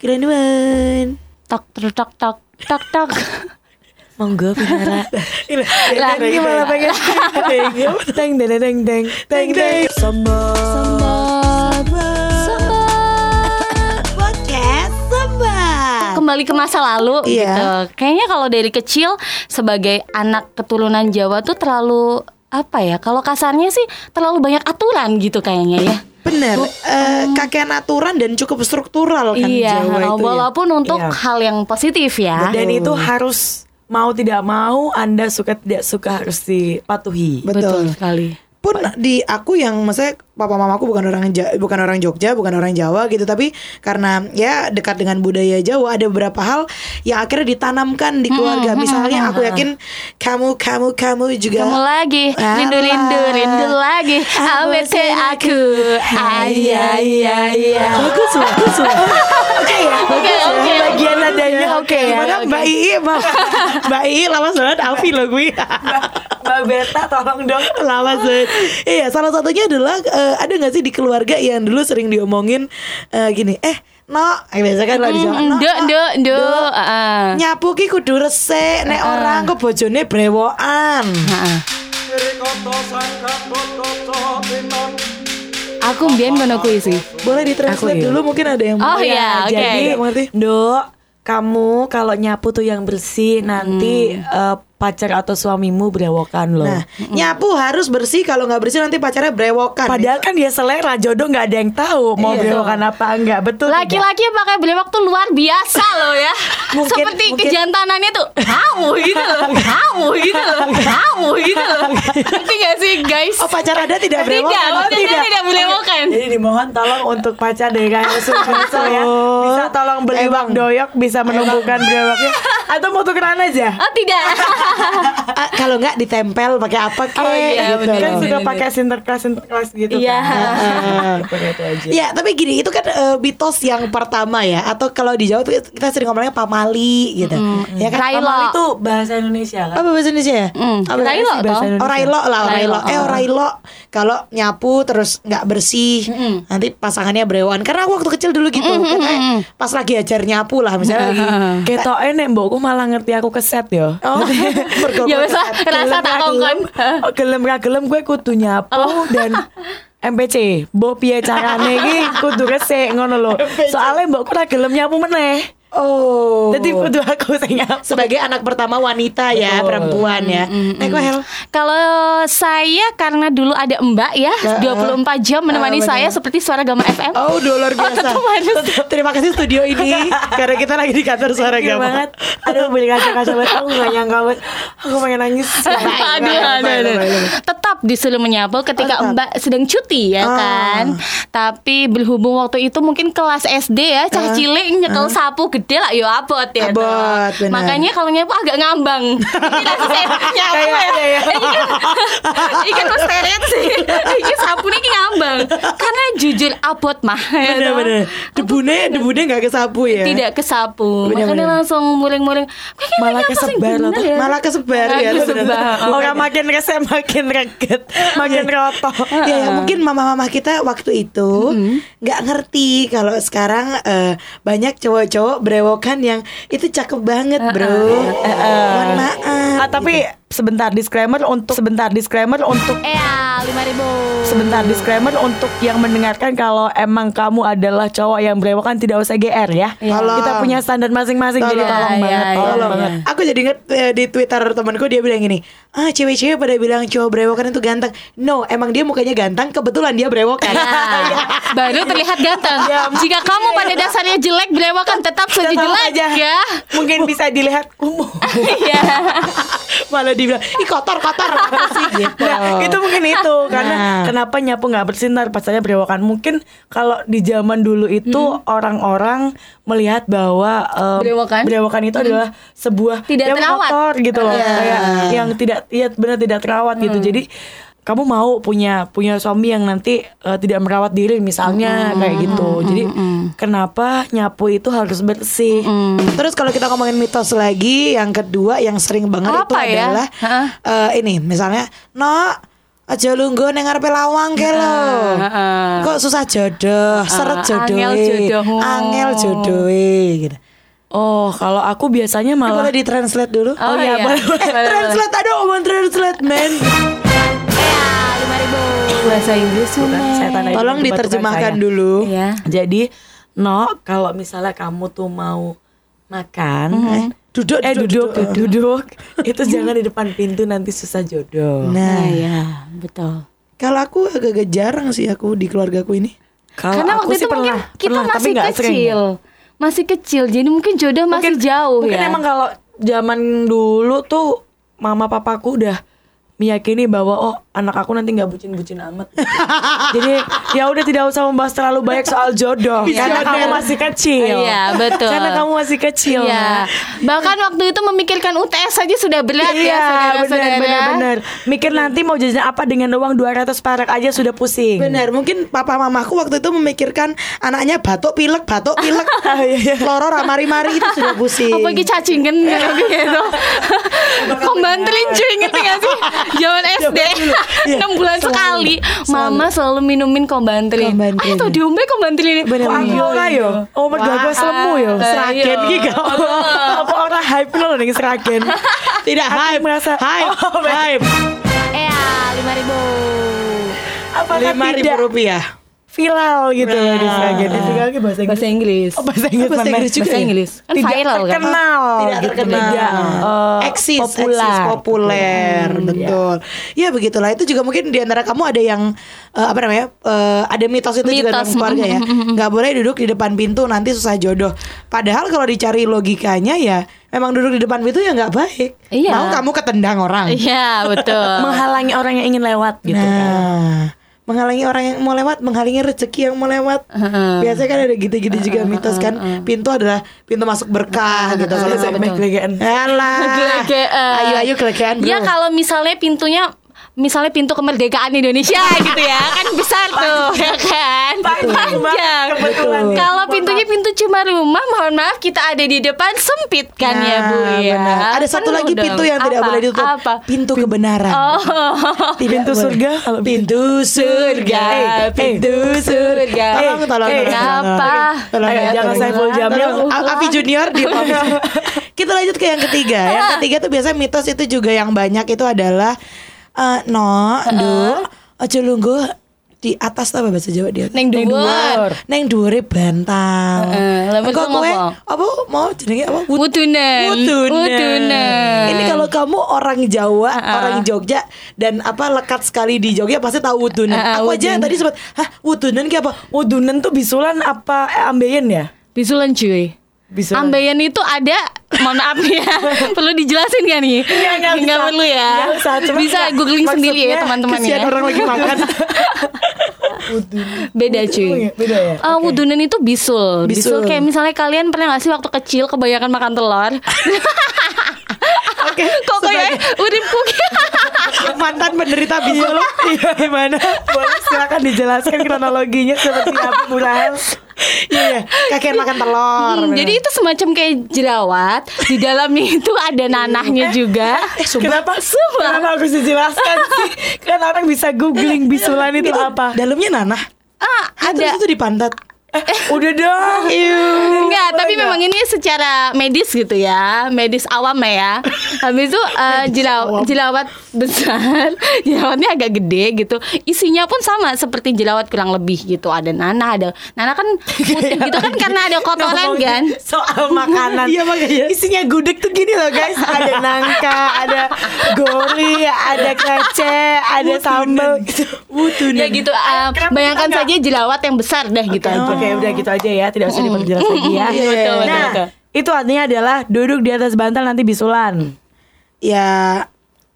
Kiranuan. tok tok tok tok tok tok Monggo Lah, ini malah pengen teng teng teng teng teng teng Sobat Sobat Podcast Sobat. kembali ke masa lalu Iya. gitu. Kayaknya kalau dari kecil sebagai anak keturunan Jawa tuh terlalu apa ya? Kalau kasarnya sih terlalu banyak aturan gitu kayaknya ya. Bener, eh, kakean aturan dan cukup struktural kan iya, Jawa itu ya. walaupun untuk Iya. hal yang positif ya. dan itu harus mau tidak mau anda suka tidak suka harus dipatuhi Betul. sekali. Pun di aku yang maksudnya papa mamaku bukan orang bukan orang Jogja bukan orang Jawa gitu. Tapi karena ya dekat dengan budaya Jawa ada beberapa hal yang akhirnya ditanamkan di keluarga. Misalnya aku yakin kamu kamu kamu juga Kamu lagi rindu rindu rindu lagi. ABC aku. Ayah iya iya. bagus bagus oke ya Oke oke. bagian nadanya oke ya Gimana Mbak Ii Mbak, Ii lawas banget Alfi loh gue mbak Beta tolong dong Lawas banget Iya salah satunya adalah eh, Ada gak sih di keluarga yang dulu sering diomongin eh, Gini Eh no Biasa kan lah di Jawa "No, nduk nduk. Nduk. Heeh. Nyapu ki kudu resik Nek orang kok bojone brewokan Heeh. Aku mbien ngono kuwi sih. Boleh ditranslate iya. dulu mungkin ada yang Oh, mau. iya, oke. jadi mengerti. Dok, kamu kalau nyapu tuh yang bersih nanti eh, pacar atau suamimu berewokan loh. Nah nyapu harus bersih Kalau nggak bersih nanti pacarnya brewokan Padahal kan dia selera jodoh nggak ada yang tahu mau Iya. berewokan apa enggak betul tidak? Laki-laki yang pakai brewok tuh luar biasa loh ya. Mungkin- Seperti mungkin- kejantanannya tuh kamu gitu loh, kamu gitu loh, kamu gitu loh. Ngerti gak sih guys? Oh pacar ada tidak tidak, brewokan Oh, tidak, tidak brewokan. Dimohon tolong untuk pacar dari kayak ya. Bisa tolong beli wak doyok Bisa menumbuhkan brewoknya Atau mau tukeran aja Oh tidak. Ah, Kalau nggak ditempel pakai apa kek Oh, iya, gitu bener. Kan loh. suka pakai sinterklas sinterklas gitu Iya. kan Ya tapi gini itu kan eh, mitos yang pertama ya Atau kalau di Jawa tuh kita sering ngomongnya pamali gitu Ya kan Railo. Amal itu bahasa Indonesia kan Apa bahasa Indonesia ya? Mm, Apa Railo toh. Indonesia? Oh Railo lah Railo, Eh oh. oh, Railo Kalau nyapu terus nggak bersih Nanti pasangannya brewan Karena aku waktu kecil dulu gitu kan, eh, Pas lagi ajar nyapu lah Misalnya Ketok enek mbokku malah ngerti aku keset yo Oh Ya lah, rasa tak kongkon. Oh, gelem ra gelem gue kudu nyapu Oh. dan MPC, mbok piye carane iki kudu resik ngono lho. Soale mbokku ra gelem nyapu meneh. Oh Jadi kudu aku nyapu. Sebagai anak pertama wanita ya Perempuan ya Nah kok Hel Kalau saya karena dulu ada Mbak ya, 24 jam menemani benar. saya seperti suara Gama FM. Oh luar biasa harus. Terima kasih studio ini Karena kita lagi di kantor suara gama banget. Aduh beli kaca-kaca banget. Aku gak nyangka banget. Aku pengen nangis. aduh, aduh, aduh. Tetap disuruh menyapu ketika Oh. Mbak sedang cuti ya Ah. kan. Tapi berhubung waktu itu mungkin kelas SD ya, cah cilik nyekel sapu gede lah yo abot ya. Abot, toh. benar. Makanya kalau nyapu agak ngambang. Ini nyapu Kayak- ya. iya, iya. Ini kan ini kan misteret sih. Karena jujur abot mah. ya toh. Bener-bener Debune Debune gak kesapu ya Tidak kesapu. Benar, Makanya benar. langsung muring-muring. Kayaknya Malah kesebar bener ya. Malah kesebar Malah ya kesebar. Orang makin resek makin reget, makin roto. Ya, ya mungkin mama-mama kita waktu itu nggak ngerti kalau sekarang eh, banyak cowok-cowok brewokan yang itu cakep banget bro. Mohon maaf. Ah, tapi sebentar disclaimer untuk sebentar disclaimer untuk Eh ya, lima ribu. Sebentar disclaimer untuk yang mendengarkan kalau emang kamu adalah cowok yang berewokan tidak usah GR ya. Tolong. Kita punya standar masing-masing jadi Tolong. Ya, banget, ya, tolong ya, banget. Aku jadi inget eh, di Twitter temanku dia bilang gini, ah cewek-cewek pada bilang cowok brewokan itu ganteng. No, emang dia mukanya ganteng, kebetulan dia brewokan. Nah, baru terlihat ganteng. Jika kamu pada dasarnya jelek, berewokan tetap saja jelek aja. ya. Mungkin bisa dilihat kumuh. Iya. Malah dibilang, ih kotor kotor gitu. Nah, itu mungkin itu karena Nah. kenapa nyapu nggak bersih ntar pacarnya berewokan. Mungkin kalau di zaman dulu itu orang-orang melihat bahwa em, Berewokan? berewokan itu adalah sebuah Tidak yang terawat. kotor gitu loh, Iya. kayak yang tidak iya benar tidak terawat gitu. Jadi kamu mau punya punya suami yang nanti eh, tidak merawat diri misalnya kayak gitu. Jadi kenapa nyapu itu harus bersih? Terus kalau kita ngomongin mitos lagi, yang kedua yang sering banget itu Apa ya? adalah eh, ini misalnya, no Aja lungguh ning ngarepe lawang ke lo. Kok susah jodoh, seret jodoh. angel jodohmu. Angel jodohe gitu. Oh, kalau aku biasanya Ini malah boleh ditranslate dulu? Oh, iya, boleh, Eh, boleh, boleh. translate aduh omongan translate men. Bahasa Inggris Bukan, saya Tolong diterjemahkan saya. dulu. Ya. Jadi, no, kalau misalnya kamu tuh mau makan, eh, Duduk, eh duduk, duduk, duduk, itu jangan di depan pintu nanti susah jodoh. Nah, Nah, ya, betul. kalau aku agak-agak jarang sih aku di keluargaku ini. Kalau Karena aku waktu sih itu mungkin pernah, kita pernah, tapi masih nggak sering. kecil. Masih kecil, jadi mungkin jodoh masih jauh mungkin ya. emang kalau zaman dulu tuh mama papaku udah meyakini bahwa oh anak aku nanti nggak bucin-bucin amat. Jadi ya udah tidak usah membahas terlalu banyak soal jodoh karena kamu masih kecil. Iya, betul. Karena kamu masih kecil. Iya. Bahkan waktu itu memikirkan UTS saja sudah berat ya, Iya, benar saudara-saudara. benar benar. Mikir nanti mau jajan apa dengan uang 200 perak aja sudah pusing. Benar, mungkin papa mamaku waktu itu memikirkan anaknya batuk pilek, batuk pilek, loro ramari-mari itu sudah pusing. Apa lagi cacingan gitu. Kombantelin cuy inget gak sih? Zaman SD Iya, 6 bulan selalu, sekali selalu. Mama selalu minumin kombantelin Kombantelin. Ayo tuh diombe kombantelin Bener, Kok aku ora yo? Oh, mergo aku selemu yo. Seragen iya. iki gak. Apa ora hype lo ning seragen? Tidak hype, merasa hype, Oh, hype. Eh ya 5 ribu Apakah Lima ribu rupiah. Viral gitu loh di seragen? Itu kan bahasa Inggris. Bahasa Inggris Oh, bahasa Inggris. Bahasa mana? Inggris juga Bahasa ya? Inggris Kan tidak viral kan terkenal tidak gitu, terkenal tidak, eh, eksis populer eksis populer Hmm, betul ya begitulah itu juga mungkin di antara kamu ada yang eh, apa namanya eh, ada mitos itu juga Mitos. dalam keluarga ya nggak boleh duduk di depan pintu nanti susah jodoh padahal kalau dicari logikanya ya memang duduk di depan pintu ya nggak baik Iya. mau kamu ketendang orang Iya betul menghalangi orang yang ingin lewat gitu kan. Menghalangi orang yang mau lewat menghalangi rezeki yang mau lewat Heeh. biasanya kan ada gitu-gitu juga mitos kan pintu adalah pintu masuk berkah gitu kalau Saya. Alah. Gelegean. Ayo ayo gelegean bro. Ya kalau misalnya pintunya misalnya pintu kemerdekaan Indonesia gitu ya kan besar tuh ya kan Panjang kalau pintunya pintu cuma rumah mohon maaf kita ada di depan sempit kan ya bu Nah, ya benar. Ada satu lagi dong. pintu yang tidak Apa? boleh ditutup. apa Pintu kebenaran. oh Tidak Pintu surga kalau pintu surga, Eh, pintu surga. Tolong, tolong, eh, tolong, tolong. apa? Ya, jangan tolong. Saiful Jamil. Avi Junior di Kita lanjut ke yang ketiga. Yang ketiga tuh biasanya mitos itu juga yang banyak itu adalah eh, no, do, aja lungguh di atas apa bahasa Jawa dia? Neng dhuwur. Neng dhuwure bantal. Heeh, Engko betul kowe apa mau jenenge apa? Wud- Wudunen. Wudunen. Ini kalau kamu orang Jawa, Uh-uh. orang Jogja dan apa lekat sekali di Jogja pasti tahu wudunen. Uh-uh, Aku aja wudunen. tadi sempat, hah wudunen ki apa? Wudunen tuh bisulan apa eh, ambeien ya? bisulan cuy Bisulan. Ambeien itu ada, mohon maaf nih ya, perlu dijelasin gak nih? Iya, nggak bisa. perlu ya. Usah, cuma bisa googling sendiri ya teman-teman ya. Orang lagi makan. Beda cuy. iya, beda ya? Ah, wudunen itu bisul. bisul. Bisul. kayak misalnya kalian pernah gak sih waktu kecil kebanyakan makan telur? Oke. Kok kayak uripku mantan penderita bisul. Iya gimana? Boleh silakan dijelaskan kronologinya seperti apa Bu? Iya, iya. kakian makan telur. Hmm, jadi itu semacam kayak jerawat di dalamnya itu ada nanahnya juga. eh sumpah. Kenapa? Kenapa harus dijelaskan sih? Kan orang bisa googling bisulan itu, apa? Dalamnya nanah. Ah, Ah, ada. terus itu di pantat. Eh, udah dong. Enggak, tapi enggak? memang ini secara medis gitu ya, medis awam ya. Habis itu eh, jelaw- jerawat besar, jerawatnya agak gede gitu. Isinya pun sama seperti jerawat kurang lebih gitu. Ada nanah, ada nanah kan putih gitu kan karena ada kotoran kan. Soal makanan. Iya, makanya. Isinya gudeg tuh gini loh guys. Ada nangka, ada gori, ada kece, ada sambal. Wudunen. Ya gitu. eh, kenapa bayangkan saja jerawat yang besar deh gitu aja. Oke, udah gitu aja ya. Tidak usah diperjelas lagi ya. Iya, betul, betul, Nah, betul. itu artinya adalah duduk di atas bantal nanti bisulan. ya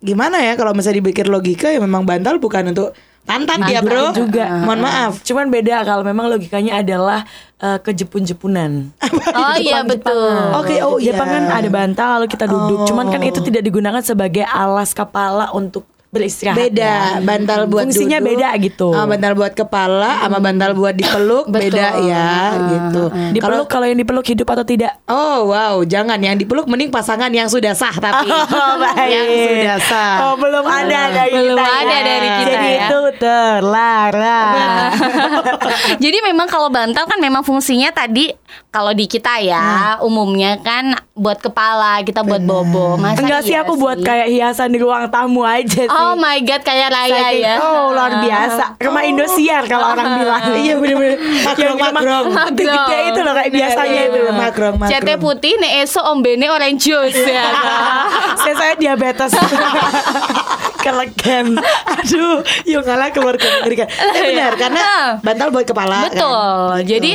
gimana ya kalau misalnya dipikir logika ya memang bantal bukan untuk pantat ya bro juga. mohon maaf Cuman beda kalau memang logikanya adalah eh, kejepun-jepunan. Oh iya betul. Oke, oh iya. Jepang kan ada bantal lalu kita duduk. Cuman kan itu tidak digunakan sebagai alas kepala untuk beristirahat. beda ya. bantal buat Fungsinya duduk, beda gitu. sama bantal buat kepala sama bantal buat dipeluk Betul. beda ya gitu Dipeluk kalau yang dipeluk hidup atau tidak? Oh wow, jangan yang dipeluk mending pasangan yang sudah sah tapi Oh, baik. yang sudah sah. Oh, belum ada dari Belum kita. ada ya. dari kita Jadi ya. itu terlarang. Jadi memang kalau bantal kan memang fungsinya tadi kalau di kita ya umumnya kan buat kepala kita buat bobo. Masa Enggak sih iya aku buat kayak hiasan di ruang tamu aja sih. Oh my god kayak raya Saking- ya. Oh luar biasa. Rumah Indosiar kalau orang bilang. Iya bener-bener Yang makrong. Gede-gede itu loh kayak biasanya itu. makrong makrong. Cete putih nek esok ombene orange juice ya. saya saya diabetes. Kelegen. Aduh, yuk ngalah keluar mengerikan. Eh benar karena bantal buat kepala. Betul. kan? Jadi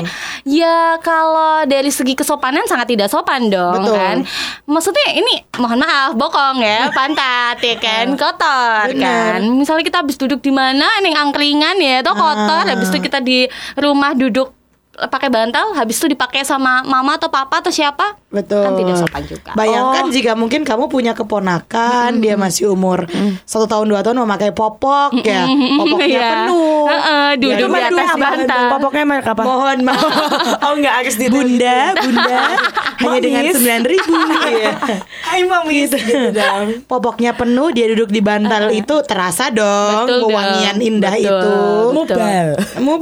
ya kalau dari segi kesopanan sangat tidak sopan dong Betul. kan. Maksudnya ini mohon maaf bokong ya, pantat ya kan, kotor Benar. kan. Misalnya kita habis duduk di mana nih angkringan ya, itu kotor, habis itu kita di rumah duduk pakai bantal, habis itu dipakai sama mama atau papa atau siapa? Betul. Kan tidak sopan juga. Bayangkan jika mungkin kamu punya keponakan, dia masih umur satu tahun dua tahun memakai popok ya, popoknya Iya. penuh. Heeh, duduk Dia di atas bantal. Popoknya merek apa? Mohon maaf. oh enggak harus di Bunda, bunda, hanya dengan sembilan ribu. Iya. Hai mamis gitu dong. Popoknya penuh, dia duduk di bantal itu terasa dong, Betul wewangian indah Betul. itu. Mobile. Mau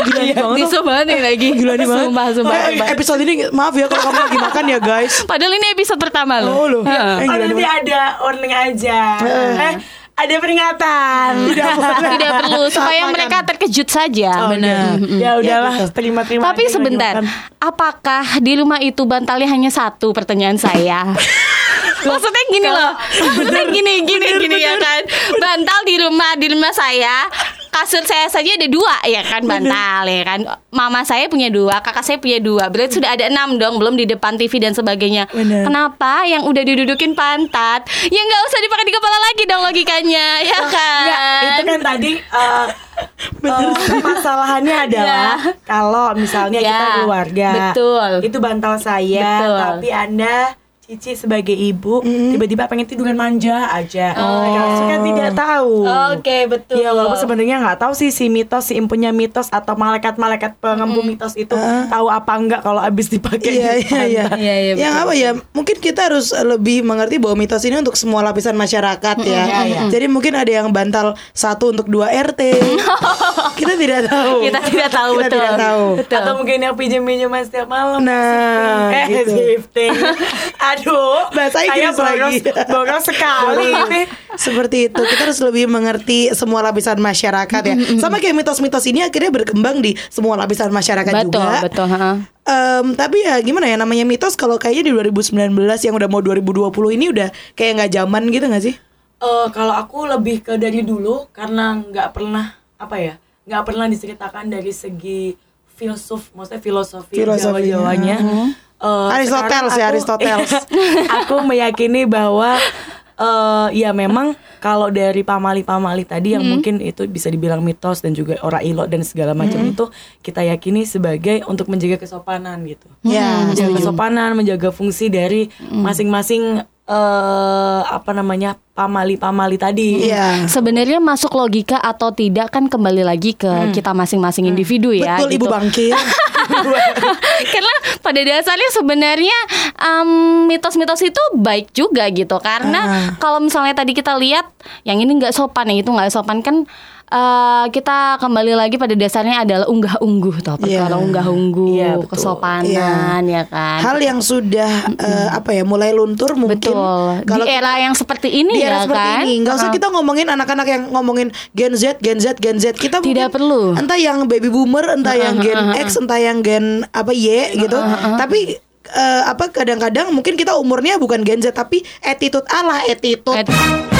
Gila nih banget. Disu banget nih lagi. Gila nih banget. Sumpah, sumpah, Eh, sumpah. Episode ini maaf ya kalau kamu lagi makan ya guys. Padahal ini episode pertama loh. Oh loh. Eh, Oh nanti ada warning aja. Eh, ada peringatan. Tidak. Tidak perlu supaya Makan. mereka terkejut saja. Oh, Benar. udah. Ya udahlah, gitu. terima-terima. Tapi sebentar, apakah di rumah itu bantalnya hanya satu? Pertanyaan saya. Maksudnya gini loh, maksudnya gini, gini, gini ya kan. Bantal di rumah, di rumah saya, kasur saya saja ada dua ya kan bantal ya kan. Mama saya punya dua, kakak saya punya dua. Berarti sudah ada enam dong, belum di depan TV dan sebagainya. Benar. Kenapa yang udah didudukin pantat, ya nggak usah dipakai di kepala lagi dong logikanya, ya kan? Enggak, itu kan tadi eh, eh, masalahannya adalah kalau misalnya Ya, kita keluarga, betul. itu bantal saya, Betul. tapi anda Cici sebagai ibu tiba-tiba pengen tiduran manja aja, oh. kan tidak tahu. Oke, betul. Iya walaupun sebenarnya nggak tahu sih si mitos si impunya mitos atau malaikat-malaikat pengembu mitos itu tahu apa enggak kalau abis dipakai Iya di iya iya. pantat. Iya, iya, Yang apa ya? Mungkin kita harus lebih mengerti bahwa mitos ini untuk semua lapisan masyarakat ya. Iya, iya. Jadi mungkin ada yang bantal satu untuk dua RT. kita tidak tahu. Kita tidak tahu, Kita betul. tidak tahu. Betul. Atau mungkin yang pinjam-pinjaman setiap malam Nah, Eh gitu. shifting Aduh Bahasa Inggris lagi. boros sekali ini Seperti itu kita harus lebih mengerti semua lapisan masyarakat ya. Sama kayak mitos-mitos ini akhirnya berkembang di semua lapisan masyarakat betul, juga. betul, heeh. Em, tapi ya gimana ya namanya mitos kalau kayaknya di 2019 yang udah mau 2020 ini udah kayak nggak zaman gitu nggak sih? Eh, Kalau aku lebih ke dari dulu Karena nggak pernah Apa ya nggak pernah diceritakan dari segi filsuf Maksudnya filosofi, Filosofi, Jawa-Jawanya Eh, Aristoteles ya, aku- Aristoteles. Aku meyakini bahwa eh ya memang kalau dari pamali-pamali tadi yang mungkin itu bisa dibilang mitos dan juga ora ilo dan segala macam itu kita yakini sebagai untuk menjaga kesopanan gitu. Ya, menjaga kesopanan, menjaga fungsi dari masing-masing eh apa namanya pamali-pamali tadi. Iya. Sebenarnya masuk logika atau tidak kan kembali lagi ke kita masing-masing individu ya. Betul Ibu gitu. Bangkir. karena pada dasarnya sebenarnya em, mitos-mitos itu baik juga gitu karena kalau misalnya tadi kita lihat yang ini nggak sopan yang itu nggak sopan kan eh, kita kembali lagi pada dasarnya adalah unggah ungguh toh Iya. perkara unggah ungguh Iya, betul. kesopanan ya kan Hal yang sudah eh, apa ya mulai luntur mungkin betul kalau di era yang seperti ini di era ya seperti kan ini nggak usah kita ngomongin anak-anak yang ngomongin Gen Z, Gen Z, Gen Z kita Tidak mungkin perlu. Entah yang baby boomer, entah yang Gen X, entah yang Gen apa Y gitu. Tapi eh, apa kadang-kadang mungkin kita umurnya bukan Gen Z tapi attitude Allah, attitude. Ribu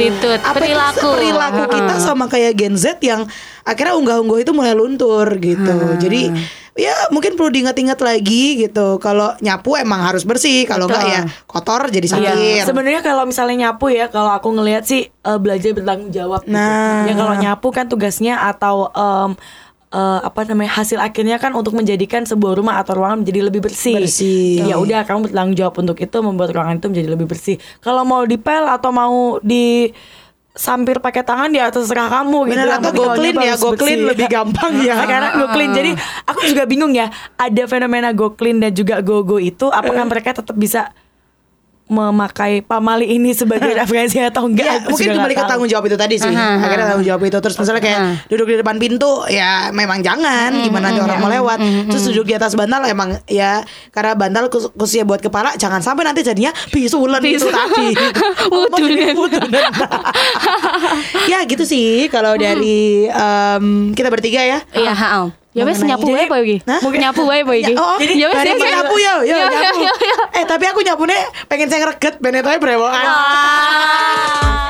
Attitude, apa itu perilaku perilaku kita sama kayak Gen Z yang akhirnya unggah-ungguh itu mulai luntur gitu. Jadi ya mungkin perlu diingat-ingat lagi gitu. Kalau nyapu emang harus bersih, kalau enggak ya kotor jadi sakit. Iya. Sebenarnya kalau misalnya nyapu ya, kalau aku ngelihat sih eh, belajar bertanggung jawab. gitu. Nah. Ya kalau nyapu kan tugasnya atau em, eh, apa namanya hasil akhirnya kan untuk menjadikan sebuah rumah atau ruangan menjadi lebih bersih. Bersih. Ya udah kamu bertanggung jawab untuk itu membuat ruangan itu menjadi lebih bersih. Kalau mau dipel atau mau di sampir pakai tangan ya terserah kamu gitu. Atau go clean ya, go clean bersih. lebih gampang ya. Sekarang go clean. Jadi aku juga bingung ya, ada fenomena go clean dan juga go go itu apakah mereka tetap bisa memakai pamali ini sebagai referensi atau enggak? Ya, mungkin kembali ke tanggung jawab itu tadi sih. Aha, Akhirnya tanggung jawab itu terus misalnya kayak Aha. duduk di depan pintu ya memang jangan gimana nanti orang mau lewat. Terus duduk di atas bantal emang ya karena bantal kus- khususnya buat kepala jangan sampai nanti jadinya bisulan itu Bisul. tadi. Wudunan. Wudunan. ya gitu sih kalau dari em, kita bertiga ya. Iya, heeh. Ya wes Mengenai- nyapu wae apa iki? Hah? Nyapu wae apa iki? Ya, oh, ya wes ya, ya. nyapu yo, yo, Ya, ya, nyapu. ya, ya. Eh tapi aku nyapune pengen saya ngereget, benet aja brewokan. Ah.